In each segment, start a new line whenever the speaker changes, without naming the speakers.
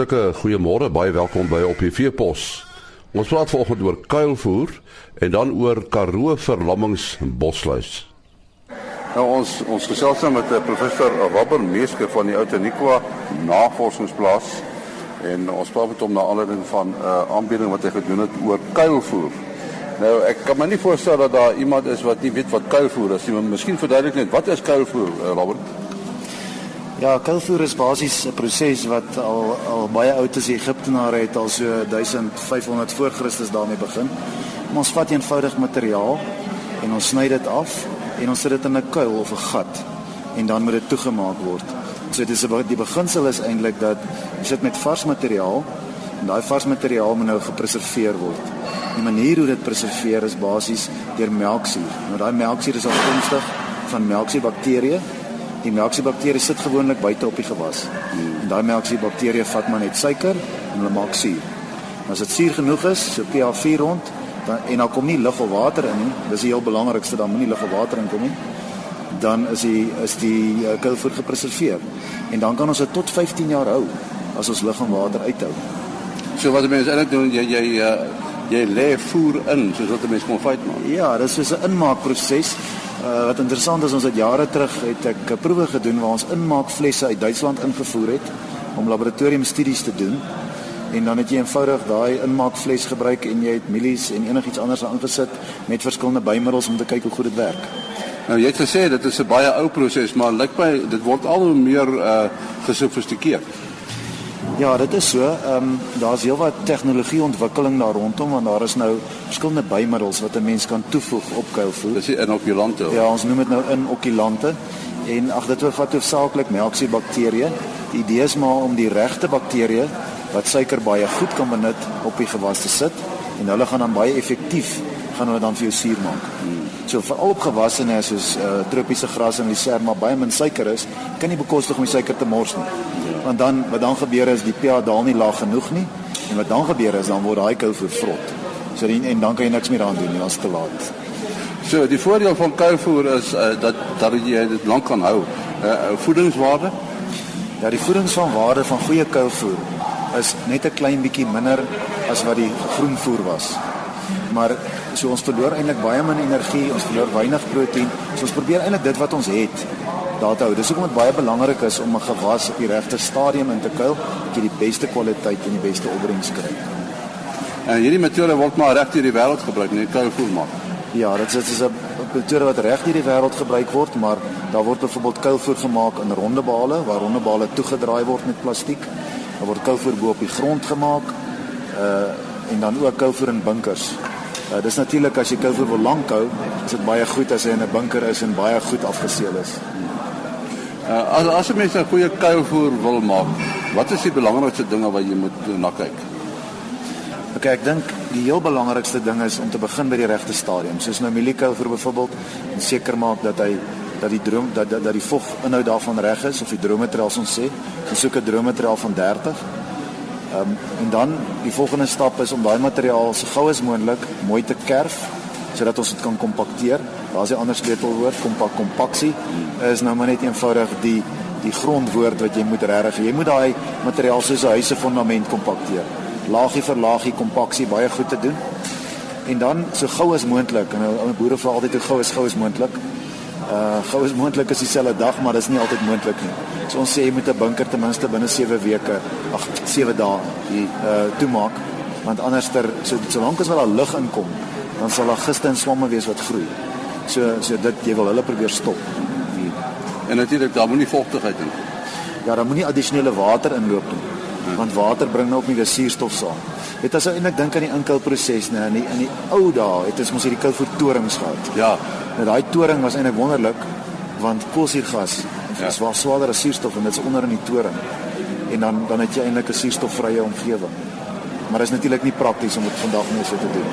Hartlike goeiemôre, baie welkom by op die Veepos. Ons praat vanoggend oor kuilvoer en dan oor Karoo verlammings bosluis.
Nou ons ons gesels nou met 'n professor Robert Meeske van die Outeniqua Navorsingsplaas en ons praat met hom na aanleiding van 'n uh, aanbieding wat hy gedoen het oor kuilvoer. Nou ek kan my nie voorstel dat daar iemand is wat nie weet wat kuilvoer is nie, maar miskien verduidelik net wat is kuilvoer, uh, Robert?
Ja, kuilvoer is basies 'n proses wat al al baie oud is. Die Egiptenare het al so 1500 voor Christus daarmee begin. Maar ons vat eenvoudig materiaal en ons sny dit af en ons sit dit in 'n kuil of 'n gat en dan moet dit toegemaak word. So dis die beginsel is eintlik dat jy sit met vars materiaal en daai vars materiaal moet nou gepreserveer word. Die manier hoe dit preserveer is basies deur melksuur. Nou daai melksuur is afkomstig van melksuurbakterieë Die melksuurbakterieë sit gewoonlik buite op die gewas. En daai melksuurbakterieë vat maar net suiker en hulle maak suur. As dit suur genoeg is, so pH 4 rond, dan en dan kom nie lug of water in nie. Dis die heel belangrikste, dan moenie lug of water inkom nie. Dan is die is die uh, kuilvoer gepreserveer. En dan kan ons dit tot 15 jaar hou as ons lug en water uithou.
So wat mense eintlik doen, jy jy uh, jy lê voer in soos wat 'n mens kon feit maak.
Ja, dis so 'n inmaakproses. Uh, wat interessant is ons het jare terug het ek 'n proewe gedoen waar ons inmaakflesse uit Duitsland ingevoer het om laboratoriumstudies te doen. En dan het jy eenvoudig daai inmaakfles gebruik en jy het mielies en enigiets anders aangesit met verskillende bymiddels om te kyk hoe goed dit werk.
Nou jy het gesê dit is 'n baie ou proses, maar lyk my dit word al hoe meer uh gesofistikeerd.
Ja, dit is so. Ehm um, daar's heelwat tegnologie ontwikkeling daar rondom want daar is nou verskillende bymiddels wat 'n mens kan toevoeg op kuilvoer.
Dis inokulante.
Ja, ons noem dit nou inokulante. En ag dit bevat hoofsaaklik melksuurbakterieë. Die idee is maar om die regte bakterieë wat suiker baie goed kan benut op die gewas te sit en hulle gaan dan baie effektief gaan hulle dan vir jou suur maak. Hmm. So veral op gewasse net soos uh, tropiese gras en lisern maar baie min suiker is, kan nie bekostig om die suiker te mors nie. Want dan wat dan gebeur is die pH daal nie laag genoeg nie en wat dan gebeur is dan word daai kou vervrot. So die, en dan kan jy niks meer aan doen nie, dit is te laat.
So die voordeel van kuilvoer is uh, dat dat jy dit lank kan hou. Uh, voedingswaarde?
Ja, die voedingswaarde van goeie kuilvoer is net 'n klein bietjie minder as wat die groenvoer was. Maar so ons verloor eintlik baie min energie, ons verloor weinig proteïen. So ons probeer eintlik dit wat ons het daar te hou. Dis hoekom dit baie belangrik is om 'n gewas op die regte stadium in te kuil, dat jy die beste kwaliteit en die beste opbrengs kry.
En hierdie metode word maar reg deur die wêreld gebruik, nie kuilvoer maak.
Ja, dit is 'n metode wat reg deur die wêreld gebruik word, maar daar word byvoorbeeld kuilvoer gemaak in ronde bale waar ronde bale toegedraai word met plastiek. Daar word kuilvoer bo op die grond gemaak. Uh en dan ook kuilvoer in bunkers. Uh, dis natuurlik as jy kuilvoer wil lank hou, is dit baie goed as hy in 'n bunker is en baie goed afgeseël is.
Uh, as as jy mens 'n goeie kuilvoer wil maak, wat is die belangrikste dinge wat jy moet na kyk?
Ok, ek dink die heel belangrikste ding is om te begin by die regte stadium. Soos nou mielikuilvoer byvoorbeeld, en seker maak dat hy dat die droom dat dat, dat die vog inhoud daarvan reg is of die droommateriaal ons sê, ons soek 'n droommateriaal van 30 Ehm um, en dan die volgende stap is om daai materiaal so gou as moontlik mooi te kerf sodat ons dit kan kompakteer. Daar's 'n ander sleutelwoord, kompak kompaksie is nou maar net eenvoudig die die grondwoord wat jy moet regtig. Jy moet daai materiaal soos 'n huis se fondament kompakteer. Laagie vir laagie kompaksie baie goed te doen. En dan so gou as moontlik nou boere vra altyd hoe gou is gou as moontlik uh gou as moontlik is dieselfde dag, maar dit is nie altyd moontlik nie. So ons sê jy moet 'n bunker ten minste binne 7 weke, ag 7 dae hier uh toemaak, want anderster so solank as wat daar lug inkom, dan sal daar giste en swamme wees wat groei. So so dit jy wil hulle probeer stop.
Hier. En natuurlik daar moenie vogtigheid in.
Ja, daar moenie addisionele water inloop nie. Hmm. Want water bring nou ook nie die suurstof saam. Dit as ou eintlik dink aan die inkoulproses, nee, in die in die ou dae het ons mos hierdie koue torings gehad.
Ja,
Nou daai toring was eintlik wonderlik want koolsuurgas ja. is wel swaarder as suurstof en dit is onder in die toring. En dan dan het jy eintlik 'n suurstofvrye omgewing. Maar dit is natuurlik nie prakties om dit vandag mee so te doen.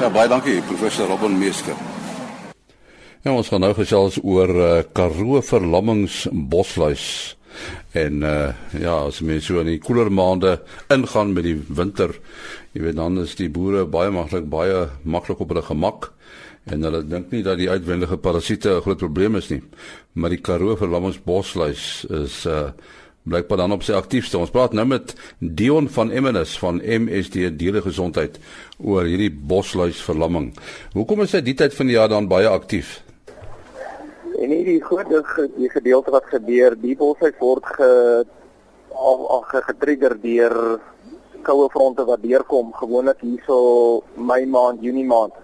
Ja, baie dankie professor Robin Meesker.
Ja, ons gaan nou gesels oor uh, Karoo verlammings bosluis. En uh ja, as mens so in die koeler maande ingaan met die winter, jy weet dan is die boere baie maklik baie maklik op hulle gemak en hulle dink nie dat die uitwendige parasiete 'n groot probleem is nie. Maar die Karoo verlammingsbosluis is uh blykbaar dan op sy aktiefste. Ons praat nou met Dion van Emmenus van MSD Dieregesondheid oor hierdie bosluisverlamming. Hoekom is hy die tyd van die jaar dan baie aktief?
En hierdie groot die gedeelte wat gebeur, die bosluis word ge al, al getrigger deur koue fronte wat deurkom, gewoonlik hierso Mei maand, Junie maand.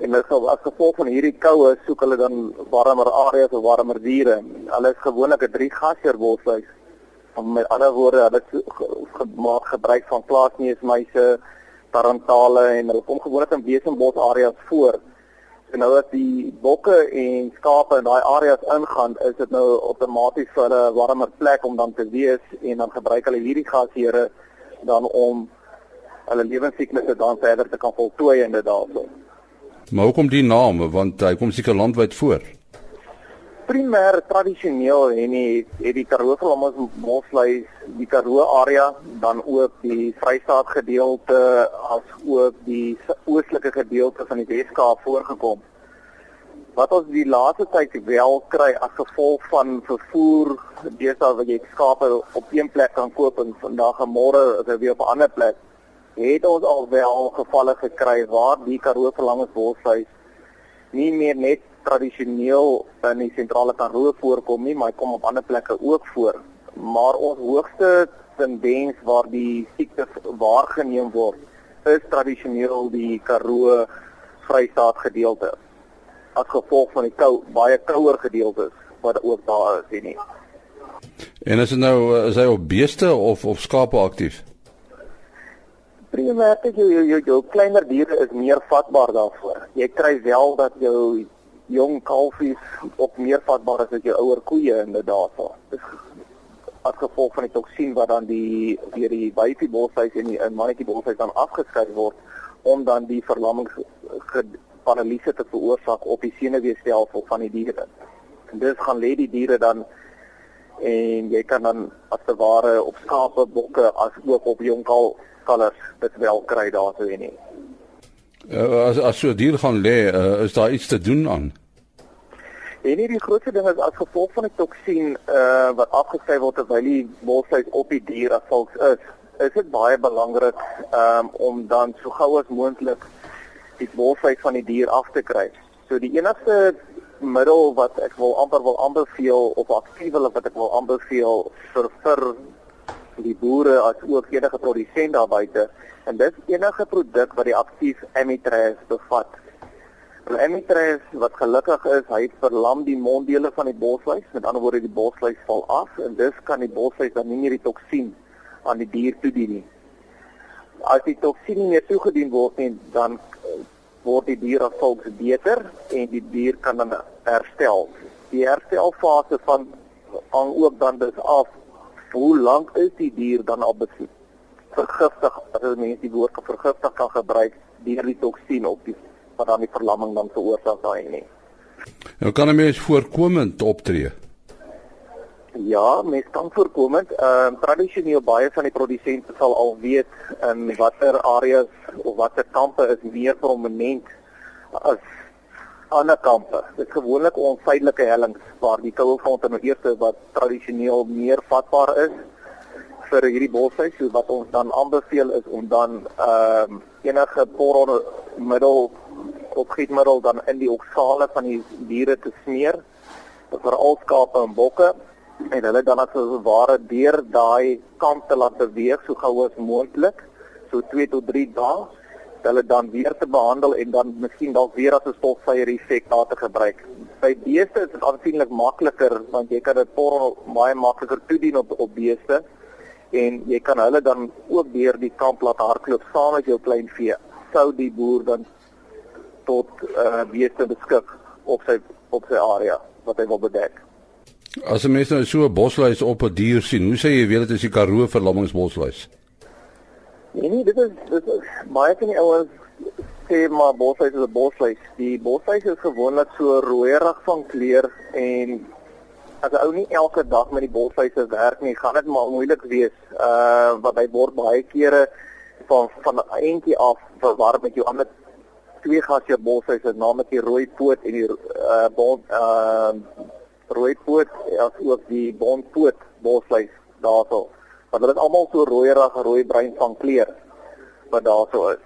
En dit sal as gevolg van hierdie koue soek hulle dan warmer areas of warmer diere. Hulle is gewoonlik 'n drie gasheer bosluis om met ander woorde hulle gemaak gebruik van plaasneusmuise, tarantale en hulle kom gewoonlik in besenbos areas voor. So nou as die bokke en skape in daai areas ingaan, is dit nou outomaties vir 'n warmer plek om dan te wees en dan gebruik hulle hierdie gasheere dan om hulle lewensiklusse dan verder te kan voltooi in dit daarso.
Maar hoekom die naam want hy kom seker landwyd voor?
Primêr tradisioneel en die het die Karoo Vlammers Mosluis die Karoo area dan ook die Vrystaat gedeelte as ook die oostelike gedeelte van die Weskaap voorgekom. Wat ons die laaste tyd wel kry as gevolg van vervoer, deesdae wat jy skape op een plek kan koop en vandag en môre is hy weer op 'n ander plek, het ons al wel gevalle gekry waar die Karoo Vlammers Mosluis nie meer net tradisioneel in die sentrale Karoo voorkom nie, maar hy kom op ander plekke ook voor. Maar ons hoogste tendens waar die siekte waargeneem word, is tradisioneel die Karoo Vrystaat gedeelte. As gevolg van die kou, baie kouer gedeeltes wat ook daar is, nie.
En is dit nou is hy op beeste of of skape aktief?
Primêr dat jou, jou jou jou kleiner diere is meer vatbaar daarvoor. Jy kry wel dat jou jong kalfies op meer vatbaar as jou ouer koeie inderdaad. Dis as gevolg van die toksien wat dan die deur die wyfie bolhuis en die mannetjie bolhuis dan afgeskei word om dan die verlamming paralise te veroorsaak op die senuweestelsel van die diere. En dis gaan lê die diere dan en jy kan dan as te ware op skape, bokke as ook op jong kal kalvers dit wel kry daarso en nie.
Uh, as as so dier gaan lê, uh, is daar iets te doen aan?
En hierdie grootste ding is as gevolg van die toksien uh wat afgeskei word terwyl die molsluit op die dier as volks is, is dit baie belangrik um om dan so gou as moontlik die molsluit van die dier af te kry. So die enigste middel wat ek wil amper wil aanbeveel of aktiewe wat ek wil aanbeveel vir vir die boere as ook enige produsent daar buite en dis enige produk wat die aktief amitrase bevat. Die amitrase wat gelukkig is, hy verlam die monddele van die bosluis, met ander woorde die bosluis val af en dis kan die bosluis dan nie meer die toksien aan die dier toedien nie. As die toksien nie meer toegedien word nie, dan eh, word die dier as volks beter en die dier kan dan herstel. Die herstelfase van hang ook dan dus af hoe lank is die dier dan al besit? Vergiftig, as mense die woord vergiftig kan gebruik deur die toksien op die wat dan die verlamming dan veroorsaak daai nie.
Nou kan 'n mens voorkomend optree.
Ja, mens kan voorkomend. Ehm uh, tradisioneel baie van die produsente sal al weet in watter areas of watter kampe is meer prominent as ander kampe. Dit is gewoonlik onveilige hellings waar die koue fronte nou eers wat tradisioneel meer vatbaar is vir hierdie boshuis so wat ons dan aanbeveel is om dan ehm um, enige porrelmiddel of gietmiddel dan in die oksale van die diere te smeer. Vir al skape en bokke. En hulle dan as ware deur daai kamp te laat beweeg so gou as moontlik so 2 tot 3 dae hulle dan weer te behandel en dan miskien dalk weer as 'n stofvyer effek daar te gebruik. By beeste is dit aansienlik makliker want jy kan dit baie makliker toedien op op beeste en jy kan hulle dan ook deur die kamp laat hardloop saam met jou klein vee. Sou die boer dan tot uh, beeste beskik op sy op sy area wat hy wil bedek.
As 'n mens nou so 'n bosluis op 'n dier sien, hoe sê jy weet dit is die Karoo verlammingsbosluis?
Nee, nee, dit is dit is baie van die ouens sê maar bosluis is 'n bosluis. Die bosluis is gewoonlik so rooierig van kleur en as 'n ou nie elke dag met die bosluise werk nie, gaan dit maar moeilik wees. Uh wat hy word baie kere van van eentjie af verwar met jou ander twee gasjie bosluise, naamlik die rooi poot en die uh bond uh rooi poot as ook die bondpoot bosluis daarso. Want hulle is almal so rooierige rooi bruin van kleur wat daarso is.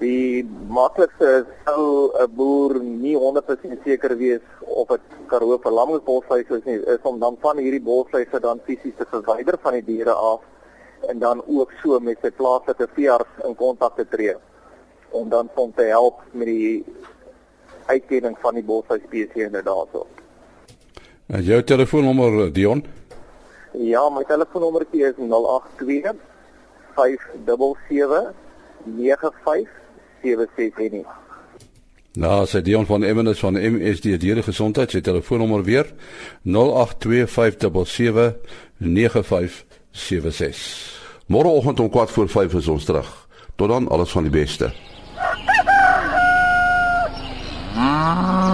Die maklikste sou 'n boer nie 100% seker wees of dit Karoo verlammingsbosluis is nie, is om dan van hierdie bosluise dan fisies te verwyder van die diere af en dan ook so met sy plaaslike veearts in kontak te tree om dan hom te help met die uitkenning van die bosluis spesies inderdaad
jou telefoonnommer Dion?
Ja, my telefoonnommer is 082 577 95 0765
Nou, sy Dion van Emmenus van MSD Diere Gesondheid, sy telefoonnommer weer 0825779576. Môreoggend om 4 voor 5 is ons terug. Tot dan, alles van die beste. Ah.